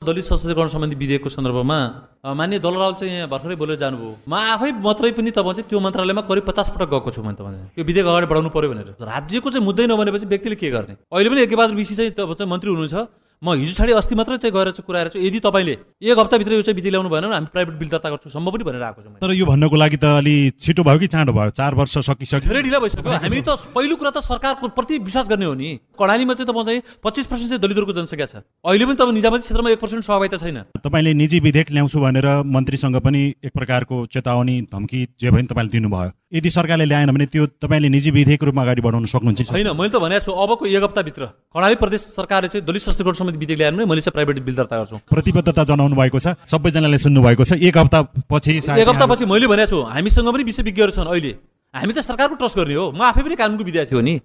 दलित सशक्तिकरण सम्बन्धी विधेयकको सन्दर्भमा अ, माननीय दल रावल चाहिँ यहाँ भर्खरै बोलेर जानुभयो। म आफै मात्रै पनि तपाईँ चाहिँ त्यो मन्त्रालयमा करिब पचास पटक गएको छु मैले तपाईँ यो विधेयक अगाडि बढाउनु पर्यो भनेर। राज्यको चाहिँ मुद्दै नबनेपछि व्यक्तिले के गर्ने? अहिले पनि एकबहादुर विसी चाहिँ तपाईँ चाहिँ मन्त्री हुनुहुन्छ। म हिजो छाडि अस्ति मात्रै चाहिँ गएर चाहिँ कुराएर चाहिँ यदि तपाईँले एक हप्ताभित्र यो चाहिँ विधि ल्याउनु भएन भने हामी प्राइभेट बिल दर्ता गर्छु सम्भव पनि भनेर आएको छु तर यो भन्नको लागि त अलि छिटो भयो कि चाँडो भयो? चार वर्ष सकिसक्यो। धेरै ढिला भइसक्यो। हामी त पहिलो कुरा त सरकारको प्रति विश्वास गर्ने हो नि। कर्णालीमा चाहिँ त म चाहिँ पच्चिस पर्सेन्ट चाहिँ दलितहरूको जनसङ्ख्या छ। अहिले पनि त निजामती क्षेत्रमा एक पर्सेन्ट सहभागिता छैन। तपाईँले निजी विधेयक ल्याउँछु भनेर मन्त्रीसँग पनि एक प्रकारको चेतावनी धम्की जे भयो नि तपाईँले दिनुभयो। यदि सरकारले ल्याएन भने त्यो तपाईँले निजी विधेयक रूपमा अगाडि बढाउन सक्नुहुन्छ। छैन मैले त भनेको छु अबको एक हप्ताभित्र कर्णाली प्रदेश सरकारले चाहिँ दलित सशक्तिकरण सम्बन्धी विधेयक ल्याएन भने मैले चाहिँ प्राइभेट बिल दर्ता गर्छु। प्रतिबद्धता जनाउनु भएको छ सबैजनाले सुन्नु भएको छ। एक हप्ता पछि एक हप्तापछि मैले भनेको छु हामीसँग पनि विषय विज्ञहरू छन् अहिले। हामी त सरकारको ट्रस्ट गर्ने हो। म आफै पनि कानुनको विद्यार्थी हो नि।